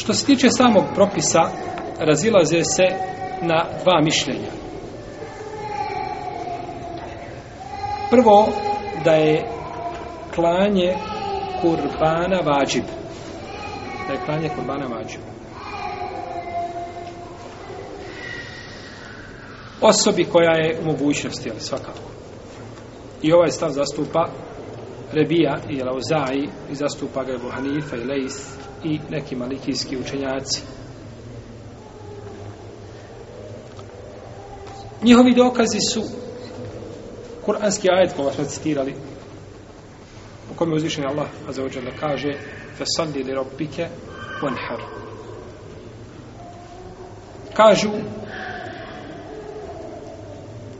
Što se tiče samog propisa, razilaze se na dva mišljenja. Prvo, da je klanje kurbana vađib. Da je klanje kurbana vađib. Osobi koja je u mogućnosti, ali svakako. I ovaj stav zastupa Rebija i Lauzai i zastupa ga je Buhanifa i Leith i neki malikijski učenjaci. Njihovi dokazi su kuranski ajet koji smo citirali u kojem je uzvišen Allah a za ođer da kaže فَسَلِّ لِرَبِّكَ وَنْحَرُ kažu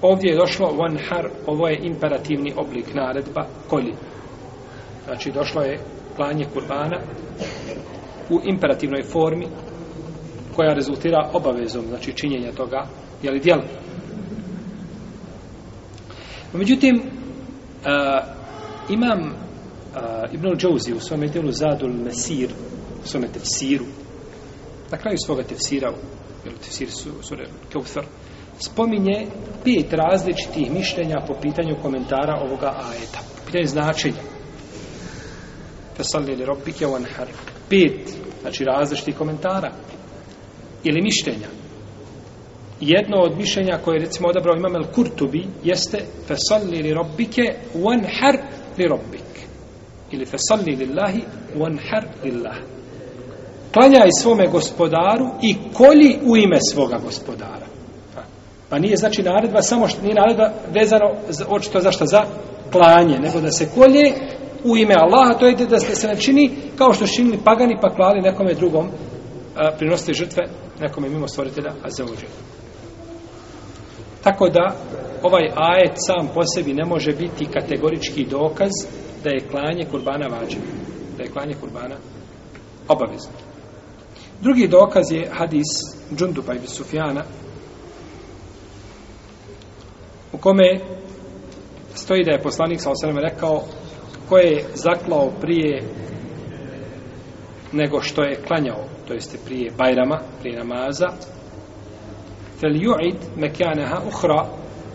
ovdje je došlo onhar, ovo je imperativni oblik naredba, koli. Znači, došlo je klanje kurbana, u imperativnoj formi koja rezultira obavezom, znači činjenja toga, je li djel? Međutim, uh, imam uh, e, Ibn Džouzi u svome djelu Zadul Mesir, u svome tefsiru, na kraju svoga tefsira, jer tefsir su, su Keufer, spominje pet različitih mišljenja po pitanju komentara ovoga ajeta. Pitanje značenja. Fesalli li robbike wanhar. Pet znači različitih komentara ili mišljenja jedno od mišljenja koje je recimo odabrao imam el kurtubi jeste fesalli li robike wanhar li robik ili fesalli lillahi wanhar lillah klanjaj svome gospodaru i koli u ime svoga gospodara pa nije znači naredba samo što nije naredba vezano očito zašto za klanje nego da se kolje u ime Allaha, to je da ste se ne čini kao što činili pagani pa klali nekome drugom, a, e, prinosite žrtve nekome mimo stvoritelja, a za uđe. Tako da, ovaj ajet sam po sebi ne može biti kategorički dokaz da je klanje kurbana vađen, da je klanje kurbana obavezno. Drugi dokaz je hadis Džunduba ibn Sufjana u kome stoji da je poslanik sa osrame rekao ko je zaklao prije nego što je klanjao, to jeste prije bajrama, prije namaza, fel ju'id mekaneha uhra,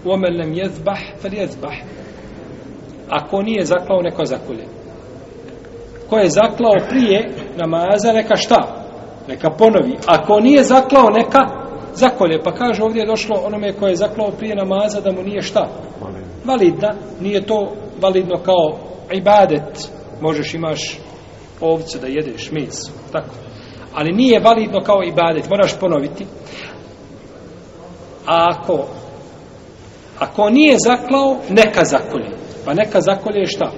uomen nem jezbah, fel jezbah. Ako nije zaklao, neko zakulje. Ko je zaklao prije namaza, neka šta? Neka ponovi. Ako nije zaklao, neka zakolje. Pa kaže ovdje je došlo onome koje je zaklao prije namaza da mu nije šta? Ponovi validna, nije to validno kao ibadet, možeš imaš ovcu da jedeš mesu, tako. Ali nije validno kao ibadet, moraš ponoviti. A ako, ako nije zaklao, neka zakolje. Pa neka zakolje je šta?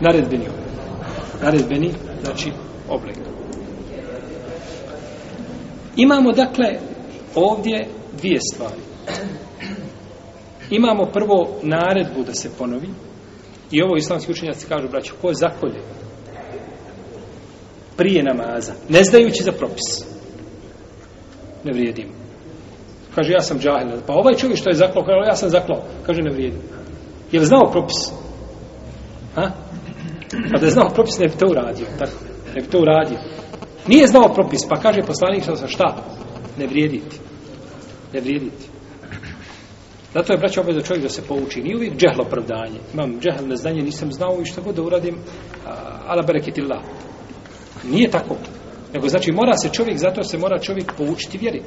Naredbeni oblik. Naredbeni, znači oblik. Imamo, dakle, ovdje dvije stvari. Imamo prvo naredbu da se ponovi i ovo islamski učenjaci kažu, braću, ko zakolje prije namaza, ne znajući za propis. Ne vrijedimo. Kaže, ja sam džahil. Pa ovaj čovjek što je zaklao, kaže, ja sam zaklao. Kaže, ne vrijedim. Je li znao propis? Ha? Pa da je znao propis, ne bi to uradio. Tako, ne bi to uradio. Nije znao propis, pa kaže poslanik, šta? Ne vrijediti. Ne vrijediti. Zato je braća obveza čovjek da se pouči. Nije uvijek džehlo pravdanje. Imam džehl na znanje, nisam znao i što god da uradim. Ala bereket illa. Nije tako. Nego znači mora se čovjek, zato se mora čovjek poučiti vjeri.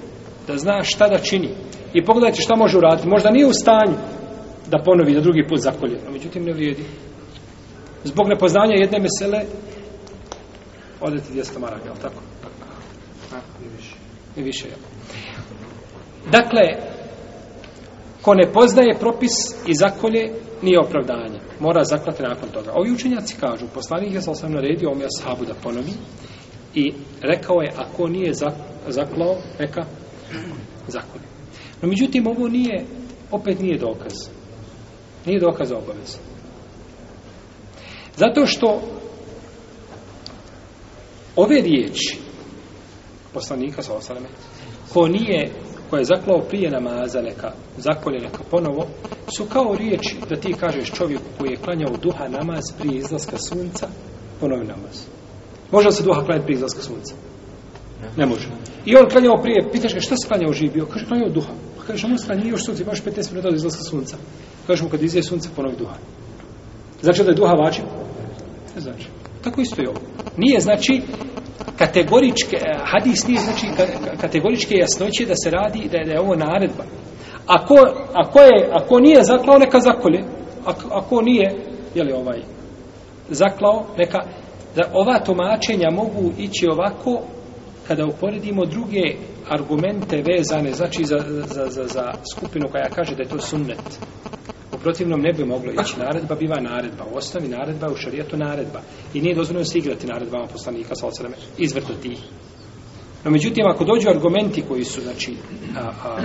Da zna šta da čini. I pogledajte šta može uraditi. Možda nije u stanju da ponovi da drugi put zakolje. A međutim ne vrijedi. Zbog nepoznanja jedne mesele odete 200 maraka, je tako? Ne više. Ne više, ja. Dakle, ko ne poznaje propis i zakolje, nije opravdanje. Mora zaklati nakon toga. Ovi učenjaci kažu, poslanik je sam naredio ovom jashabu da ponovi i rekao je, ako nije zaklao, neka zakolje. No, međutim, ovo nije, opet nije dokaz. Nije dokaz obaveza. Zato što ove riječi poslanika sa osaleme, ko nije koje je zaklao prije namaza neka zakolje neka ponovo su kao riječi da ti kažeš čovjeku koji je klanjao duha namaz prije izlaska sunca ponovi namaz može li se duha klanjati prije izlaska sunca ne može i on klanjao prije pitaš ga šta se klanjao živ bio kaže klanjao duha pa kaže on stran nije još sunce baš 15 minuta od izlaska sunca kaže mu kad izje sunce ponovi duha znači da je duha vači ne znači tako isto je ovo nije znači kategoričke eh, hadis nije znači kategoričke jasnoće da se radi da je, da je ovo naredba ako, ako, je, ako nije zaklao neka zakolje ako, ako nije je li ovaj zaklao neka da ova tumačenja mogu ići ovako kada uporedimo druge argumente vezane znači za, za, za, za skupinu koja kaže da je to sunnet U protivnom ne bi moglo ići naredba, biva naredba. U osnovi naredba, u šarijetu naredba. I nije dozvoljeno se igrati naredbama poslanika, sa osreme, izvrtati ih. No, međutim, ako dođu argumenti koji su, znači, a, a,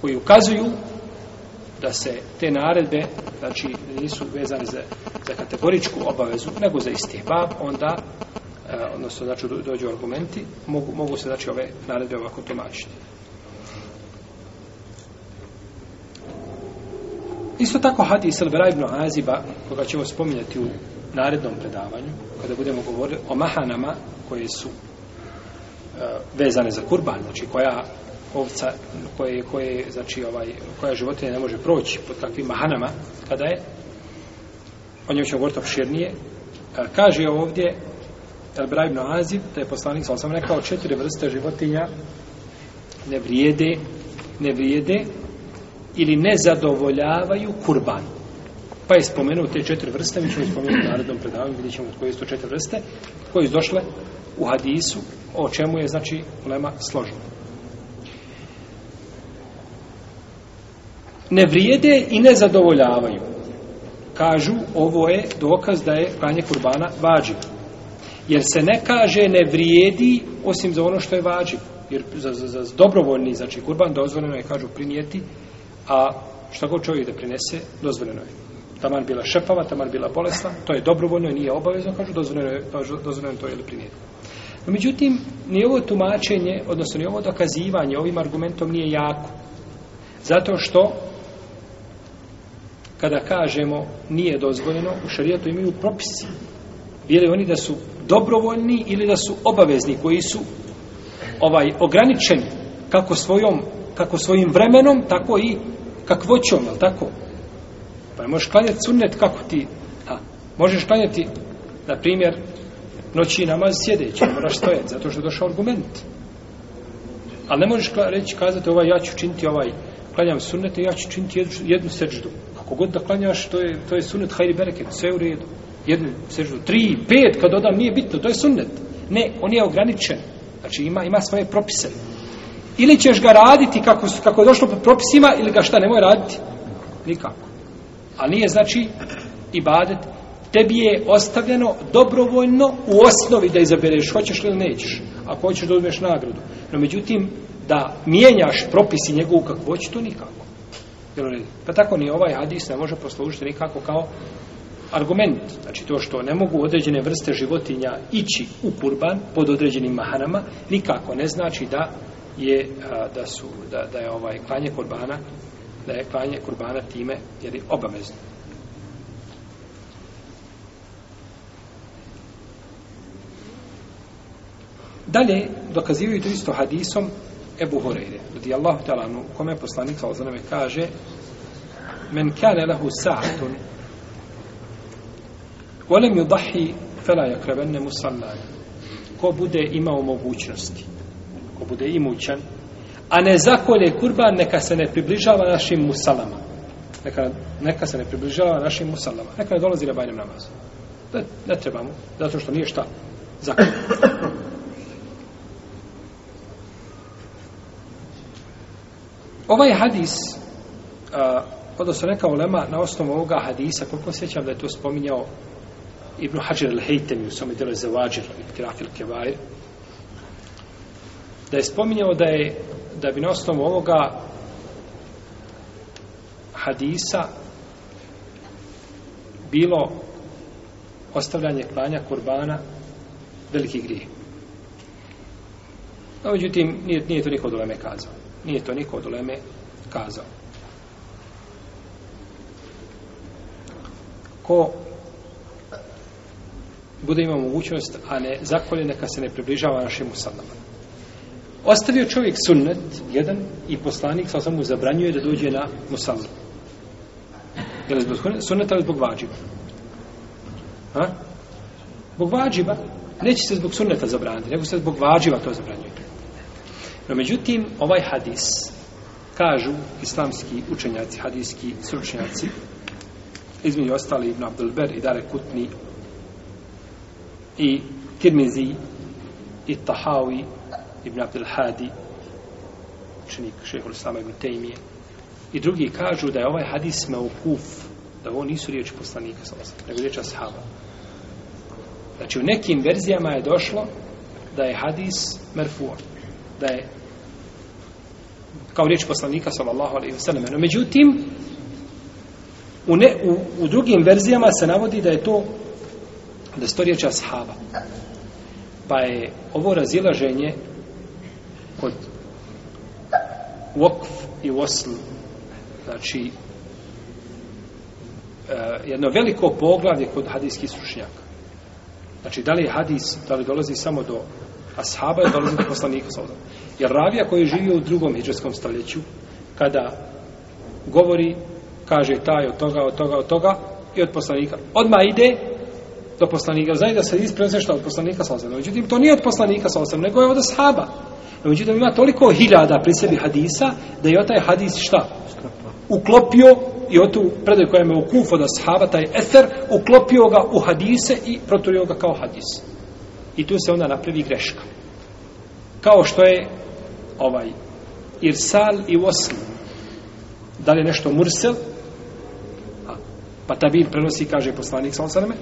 koji ukazuju da se te naredbe, znači, nisu vezane za, za kategoričku obavezu, nego za isti bab, onda, a, odnosno, znači, dođu argumenti, mogu, mogu se, znači, ove naredbe ovako tumačiti. Isto tako hadis Elbera ibn Aziba, koga ćemo spominjati u narednom predavanju, kada budemo govorili o mahanama koje su e, vezane za kurban, znači koja ovca, koje, koje, znači, ovaj, koja životinja ne može proći pod takvim mahanama, kada je, o njoj ćemo govoriti opširnije, e, kaže ovdje Elbera ibn Azib, da je poslanik, sam rekao, četiri vrste životinja ne vrijede, ne vrijede, ili ne zadovoljavaju kurban. Pa je spomenuo te četiri vrste, mi ćemo spomenuti narodnom predavanju, vidjet ćemo koje su to četiri vrste, koje su došle u hadisu, o čemu je, znači, ulema složena. Ne vrijede i ne zadovoljavaju. Kažu, ovo je dokaz da je klanje kurbana vađiv. Jer se ne kaže ne vrijedi, osim za ono što je vađiv. Jer za, za, za dobrovoljni, znači, kurban dozvoljeno je, kažu, primijeti, A šta god čovjek da prinese, dozvoljeno je. Tamar bila šepava, tamar bila bolesna, to je dobrovoljno i nije obavezno, kažu dozvoljeno je, kažu, dozvoljeno je to je li prinijeti. No, međutim, ni ovo tumačenje, odnosno ni ovo dokazivanje ovim argumentom nije jako. Zato što kada kažemo nije dozvoljeno, u šarijatu imaju propisi. Bili oni da su dobrovoljni ili da su obavezni koji su ovaj ograničeni kako svojom kako svojim vremenom, tako i kakvoćom, je li tako? Pa ne možeš klanjati sunnet kako ti... A, možeš klanjati, na primjer, noći namaz sjedeći, ne moraš stojati, zato što je došao argument. Ali ne možeš reći, kazati, ovaj, ja ću činiti ovaj, klanjam sunnet i ja ću činiti jednu, jednu seđdu. Kako god da klanjaš, to je, to je sunnet, hajri bereket, sve u redu. Jednu seđdu, tri, pet, kad dodam, nije bitno, to je sunnet. Ne, on je ograničen. Znači, ima, ima svoje propise. Ili ćeš ga raditi kako, kako je došlo po propisima, ili ga šta, nemoj raditi? Nikako. A nije, znači, ibadet, tebi je ostavljeno dobrovoljno u osnovi da izabereš, hoćeš li ili nećeš, ako hoćeš da uzmeš nagradu. No, međutim, da mijenjaš propisi njegovu kako hoći, to nikako. Pa tako ni ovaj hadis ne može poslužiti nikako kao argument. Znači to što ne mogu određene vrste životinja ići u kurban pod određenim mahanama, nikako ne znači da je a, da su da, da je ovaj klanje kurbana da je klanje kurbana time jer je obavezno Dalje, dokazivaju to isto hadisom Ebu Horeire, radi Allahu ta'ala, u kome poslanik sa kaže Men kane lahu sa'atun Volem ju dahi, fela je krevenne musallaj. Ko bude imao mogućnosti, ko bude imućan, a ne zakolje kurban, neka se ne približava našim musalama. Neka, neka se ne približava našim musalama. Neka ne dolazi na bajnem namazu. Ne, ne trebamo, zato što nije šta zakolje. Ovaj hadis, a, odnosno neka ulema na osnovu ovoga hadisa, koliko sjećam da je to spominjao Ibn Hajar al-Hejtemi u svome dele Zavadžir i Kirafil Kevair, da je spominjao da je da bi na osnovu ovoga hadisa bilo ostavljanje klanja kurbana veliki grije. No, međutim, nije, nije to niko od uleme kazao. Nije to niko od uleme kazao. Ko bude imao mogućnost, a ne zakolje, neka se ne približava našim usadama. Ostavio čovjek sunnet, jedan, i poslanik sa mu zabranjuje da dođe na musallu. Je li zbog sunneta ili zbog vađiba? Ha? Zbog vađiba. Neće se zbog sunneta zabraniti, nego se zbog vađiva to zabranjuje. No, međutim, ovaj hadis, kažu islamski učenjaci, hadijski sručenjaci, između ostali Ibn Abdelber i Dare Kutni i Tirmizi i Tahawi Ibn Abdel Hadi, učenik šehol Islama Ibn Tejmije. I drugi kažu da je ovaj hadis meukuf, da ovo nisu riječi poslanika, nego riječi ashaba. Znači, u nekim verzijama je došlo da je hadis merfuo, da je kao riječ poslanika, sallallahu alaihi wa sallam. No, međutim, u, ne, u, u drugim verzijama se navodi da je to da je to riječ ashaba. Pa je ovo razilaženje wakf i wasl znači uh, jedno veliko poglavlje kod hadijskih sušnjaka znači da li je hadis da li dolazi samo do ashaba ili dolazi do poslanika sa ozom jer ravija koji živi u drugom hijđarskom stoljeću kada govori kaže taj od toga, od toga, od toga i od poslanika odmah ide do poslanika znači da se isprezešta od poslanika sa ozom međutim to nije od poslanika sa ozom nego je od ashaba No, međutim, ima toliko hiljada pri sebi hadisa, da je o taj hadis šta? Uklopio i o tu predaj koja je kufo da shava, taj eter, uklopio ga u hadise i proturio ga kao hadis. I tu se onda napravi greška. Kao što je ovaj Irsal i Vosl. Da li je nešto Mursel? A, pa ta bil prenosi, kaže poslanik sa osaname.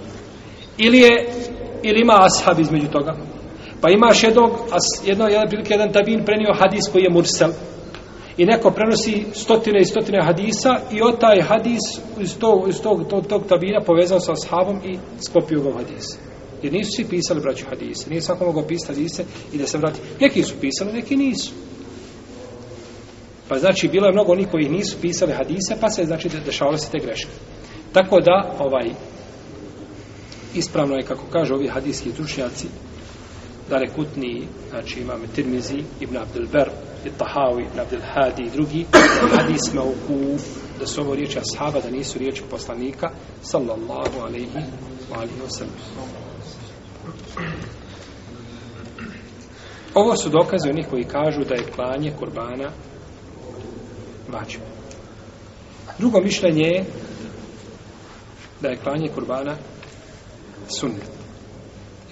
Ili je, ili ima ashab između toga? Pa imaš jednog, jedno, jedan, prilike, jedan tabin prenio hadis koji je mursel. I neko prenosi stotine i stotine hadisa i od taj hadis iz tog, iz tog, tog, tog tabina povezao sa ashabom i skopio ga u hadis. Jer nisu svi pisali, braću, hadise. Nije svako mogao pisati hadise i da se vrati. Neki su pisali, neki nisu. Pa znači, bilo je mnogo onih koji nisu pisali hadise, pa se znači dešavale se te greške. Tako da, ovaj, ispravno je, kako kažu ovi hadijski tručnjaci, dare kutni, znači imam Tirmizi, Ibn Abdelber, i Tahawi, Ibn Abdel Hadi i drugi, hadis me da su ovo riječi ashaba, da nisu riječi poslanika, sallallahu alaihi wa alihi wa Ovo su dokaze onih koji kažu da je klanje kurbana vađib. Drugo mišljenje je da je klanje kurbana sunnet.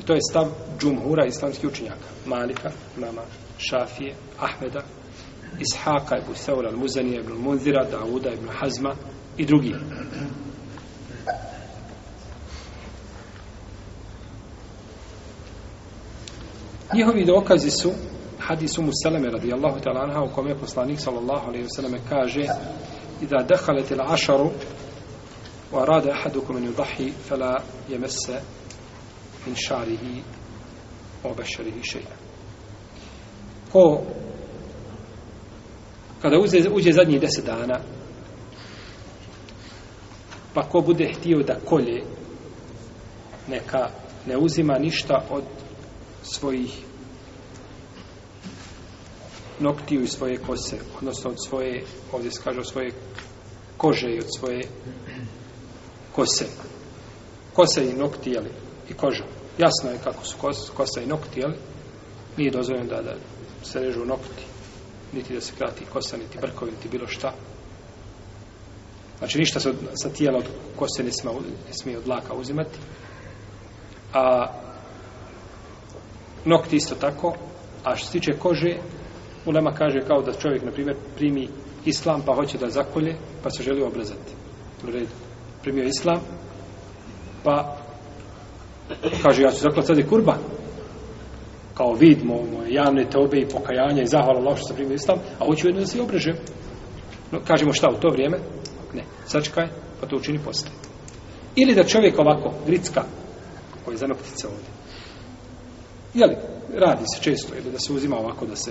I to je stav džumhura islamskih učenjaka. Malika, Mama, Šafije, Ahmeda, Ishaqa, Ebu Seura, Muzanija, Ibn Munzira, Dauda, Ibn Hazma i drugi. Njihovi dokazi su hadis Umu Seleme radijallahu ta'ala anha u kome je poslanik sallallahu alaihi wasallam kaže i da dehalet il ašaru wa rade ahadu kumen yudahi fela jemese min šarihi obešari i šeina. Ko kada uze, uđe zadnjih deset dana pa ko bude htio da kolje neka ne uzima ništa od svojih noktiju i svoje kose, odnosno od svoje, ovdje se kaže, od svoje kože i od svoje kose. Kose i nokti, jeli, i koža. Jasno je kako su kos, kosa i nokti, jel? Nije dozvoljeno da, da se režu nokti, niti da se krati kosa, niti brkovi, niti bilo šta. Znači ništa se od, sa tijela od kose ne, sma, ne smije od laka uzimati. A nokti isto tako, a što se tiče kože, Ulema kaže kao da čovjek, na primjer, primi islam pa hoće da zakolje, pa se želi obrezati. U redu. Primio islam, pa kaže ja ću zaklati sada kurban kao vid moje javne teobe i pokajanja i zahvala Allah što sam primio islam a hoću jedno da se obreže no, kažemo šta u to vrijeme ne, sačkaj pa to učini poslije ili da čovjek ovako gricka koji je za noktice ovdje jeli, radi se često ili da se uzima ovako da se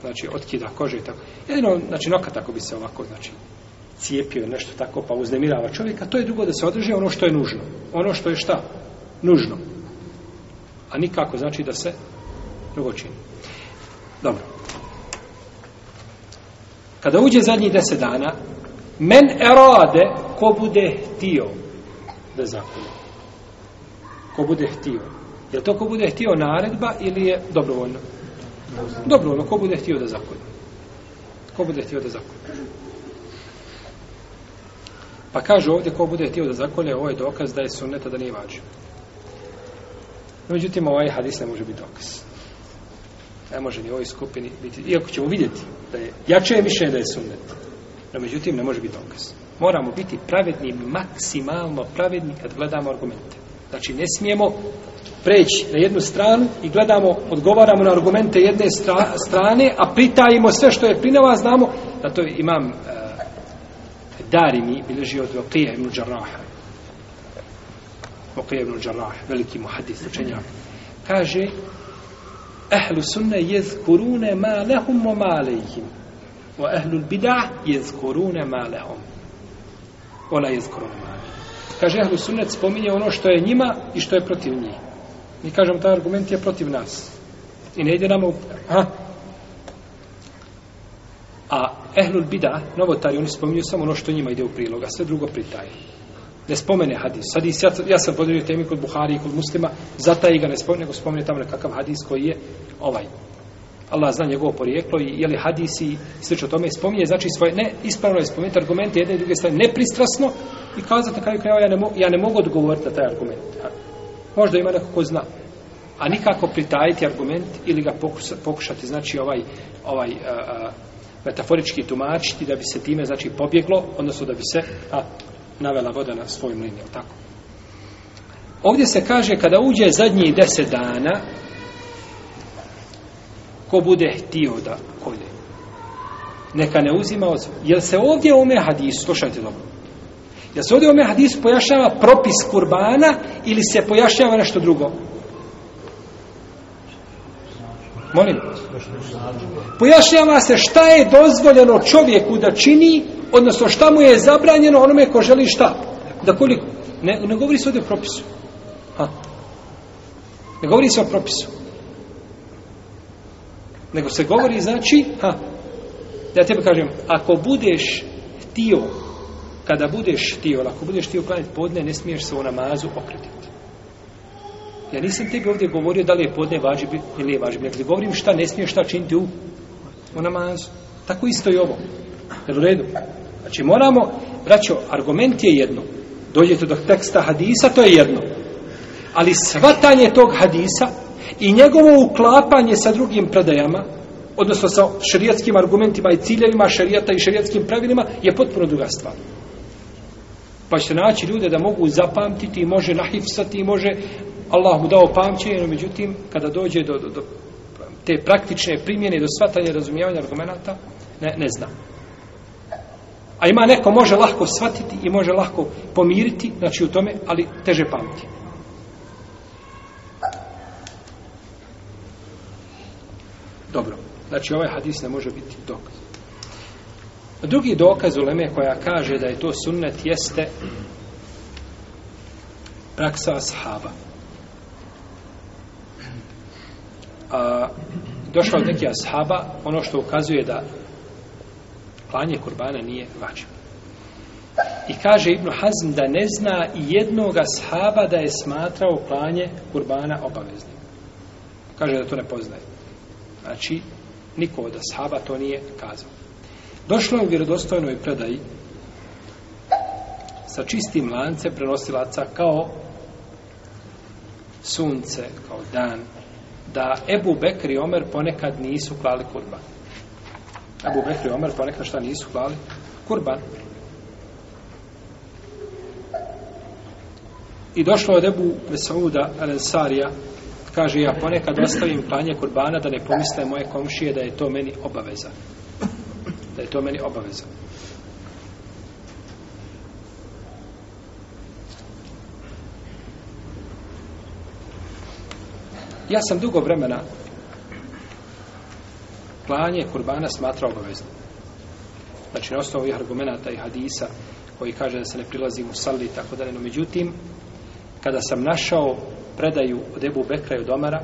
znači otkida kože i tako jedino znači noka tako bi se ovako znači cijepio nešto tako pa uznemirava čovjeka to je drugo da se održi ono što je nužno ono što je šta nužno. A nikako znači da se drugo čini. Dobro. Kada uđe zadnjih deset dana, men erode ko bude htio da zakonu. Ko bude htio. Je to ko bude htio naredba ili je dobrovoljno? Dobrovoljno, ko bude htio da zakonu. Ko bude htio da zakonu. Pa kaže ovdje ko bude htio da zakone, ovo je dokaz da je sunneta da nije važio. Međutim, ovaj hadis ne može biti dokaz. Ne može ni ovoj skupini biti, iako ćemo vidjeti da je jače je više da je sunnet. No, međutim, ne može biti dokaz. Moramo biti pravedni, maksimalno pravedni kad gledamo argumente. Znači, ne smijemo preći na jednu stranu i gledamo, odgovaramo na argumente jedne stra, strane, a pritajimo sve što je pri nama, znamo da to imam e, Darimi, bilježi od Vokija ibn Đarraha, Mokrije ibn Đarrah, veliki muhadis, učenjak. Kaže, ehlu sunne jez kurune ma lehum o ma lehim. O ehlu bida jez kurune ma lehum. Ola jez kurune ma lehum. Kaže, ehlu sunne spominje ono što je njima i što je protiv njih. Mi kažemo, ta argument je protiv nas. I ne ide nam u... Ha? A ehlul bida, novotari, oni spominju samo ono što njima ide u prilog, a sve drugo pritaje ne spomene hadis. Sad i ja, ja sam podelio temi kod Buhari i kod Muslima, zataj ga ne spomene, nego spomene tamo nekakav hadis koji je ovaj. Allah zna njegovo porijeklo i je li hadis i slično tome spominje, znači svoje, ne, ispravno je spomenuti argumente jedne i druge strane, nepristrasno i kazati na kraju krajeva, ja, ne mo, ja ne mogu odgovoriti na taj argument. Možda ima neko ko zna. A nikako pritajiti argument ili ga pokušati, znači ovaj, ovaj a, a, metaforički tumačiti da bi se time znači pobjeglo, odnosno da bi se a, navela voda na svoj mlin, je tako? Ovdje se kaže kada uđe zadnji deset dana, ko bude htio da kolje, neka ne uzima od svoj. Jel se ovdje ome hadisu, slušajte dobro, jel se ovdje ome hadisu pojašava propis kurbana ili se pojašava nešto drugo? Molim? Pojašnjava se šta je dozvoljeno čovjeku da čini odnosno šta mu je zabranjeno onome ko želi šta da koliko ne, ne govori se ovdje o propisu ha. ne govori se o propisu nego se govori znači ha. ja tebe kažem ako budeš htio kada budeš htio ako budeš htio klanjati podne ne smiješ se u namazu okretiti ja nisam tebi ovdje govorio da li je podne važib ili je važib ne govorim šta ne smiješ šta činiti u, u namazu tako isto i ovo Jel u redu? Znači moramo, braćo, argument je jedno. Dođete do teksta hadisa, to je jedno. Ali svatanje tog hadisa i njegovo uklapanje sa drugim predajama, odnosno sa šerijatskim argumentima i ciljevima šerijata i šerijatskim pravilima, je potpuno druga stvar. Pa će naći ljude da mogu zapamtiti i može nahifsati i može Allah mu dao pamćenje, no međutim, kada dođe do, do, do te praktične primjene, do svatanja razumijevanja argumenta, ne, ne znam. A ima neko može lahko shvatiti i može lahko pomiriti, znači u tome, ali teže pamti. Dobro, znači ovaj hadis ne može biti dokaz. Drugi dokaz u Leme koja kaže da je to sunnet jeste praksa ashaba. A, došla od neke ashaba, ono što ukazuje da klanje kurbana nije vađib. I kaže Ibnu Hazm da ne zna i jednog ashaba da je smatrao klanje kurbana obaveznim. Kaže da to ne poznaje. Znači, niko od ashaba to nije kazao. Došlo je u vjerodostojnoj predaji sa čistim lance prenosilaca kao sunce, kao dan, da Ebu Bekri i Omer ponekad nisu klali kurban. Abu Bekr i Omer ponekad šta nisu hvali kurban. I došlo od Ebu Mesauda Al-Ansarija, kaže ja ponekad ostavim klanje kurbana da ne pomisle moje komšije da je to meni obaveza. Da je to meni obaveza. Ja sam dugo vremena klanje kurbana smatra obavezno. Znači, na osnovu ovih argumenta i hadisa koji kaže da se ne prilazi u sali i tako dalje, no međutim, kada sam našao predaju od Ebu Bekra i od Omara,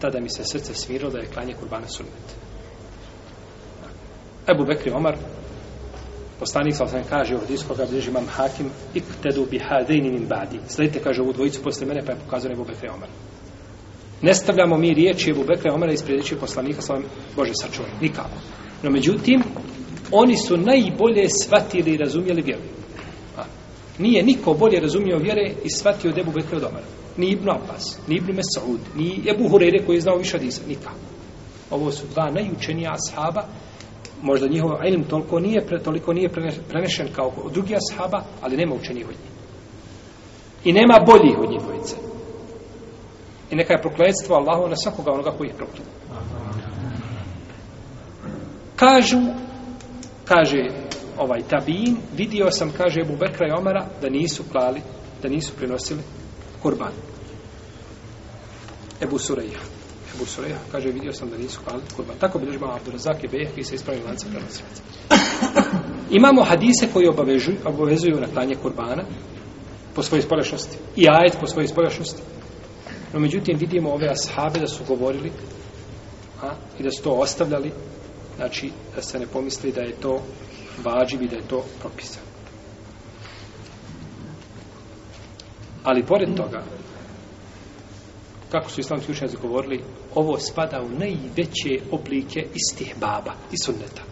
tada mi se srce smirilo da je klanje kurbana sunnet. Ebu Bekri Omar, poslanik sam kaže u hadisu koga bliži imam hakim, ik tedu bi hadini min badi. Sledite, kaže, ovu dvojicu posle mene, pa je pokazano Ebu Bekri Omar. Omar. Ne stavljamo mi riječi Ebu Bekra i Omara ispred riječi poslanika sa Bože sačuvaj, nikako. No međutim, oni su najbolje shvatili i razumijeli vjeru. A, nije niko bolje razumio vjere i shvatio od Ebu Bekra od Omara. Ni Ibn Abbas, ni Ibn Mesaud, ni Ebu Hurere koji je znao više Adisa, nikako. Ovo su dva najučenija ashaba, možda njihov ilm toliko nije, pre, toliko nije prenešen kao drugi ashaba, ali nema učenih od njih. I nema boljih od njih dvojice. I neka je prokledstvo Allahu na svakoga onoga koji je prokled. Kažu, kaže ovaj tabin, vidio sam, kaže Ebu Bekra i Omara, da nisu klali, da nisu prinosili kurban. Ebu Surejha. Ebu Surejha, kaže, vidio sam da nisu klali kurban. Tako bi držba Abdurazak i Bejah, se ispravi lanca prenosilaca. Imamo hadise koji obavežuju, obavezuju na klanje kurbana po svojoj spolešnosti. I ajet po svojoj spolešnosti. No, međutim, vidimo ove ashabe da su govorili a, i da su to ostavljali, znači da se ne pomisli da je to vađiv i da je to propisano. Ali pored toga, kako su islamski učenjaci govorili, ovo spada u najveće oblike istih baba i sunneta.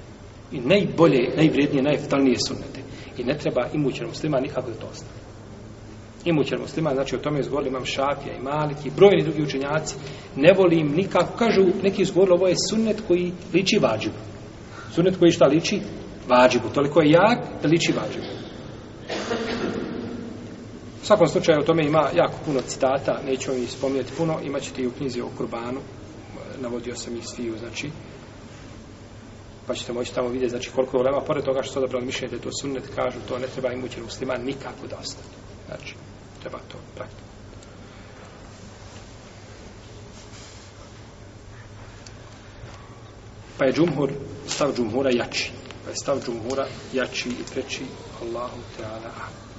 I najbolje, najvrednije, najeftalnije sunnete. I ne treba imućenom muslima nikako da to ostavlja imućan muslima, znači o tome je zgovorili imam Šafija i Maliki, brojni drugi učenjaci, ne volim nikako, kažu, neki zgovorili, ovo je sunnet koji liči vađibu. Sunnet koji šta liči? Vađibu. Toliko je jak da liči vađibu. U svakom slučaju o tome ima jako puno citata, neću vam ih spominjati puno, imat ćete i u knjizi o Kurbanu, navodio sam ih sviju, znači, pa ćete moći tamo vidjeti, znači, koliko je ulema, pored toga što su odabrali mišljenje da je to sunnet, kažu, to ne treba imući muslima nikako da ostane. Znači, treba to pratiti. Pa je džumhur, stav džumhura jači. Pa je stav džumhura jači i preči Allahu Teala Ahmed.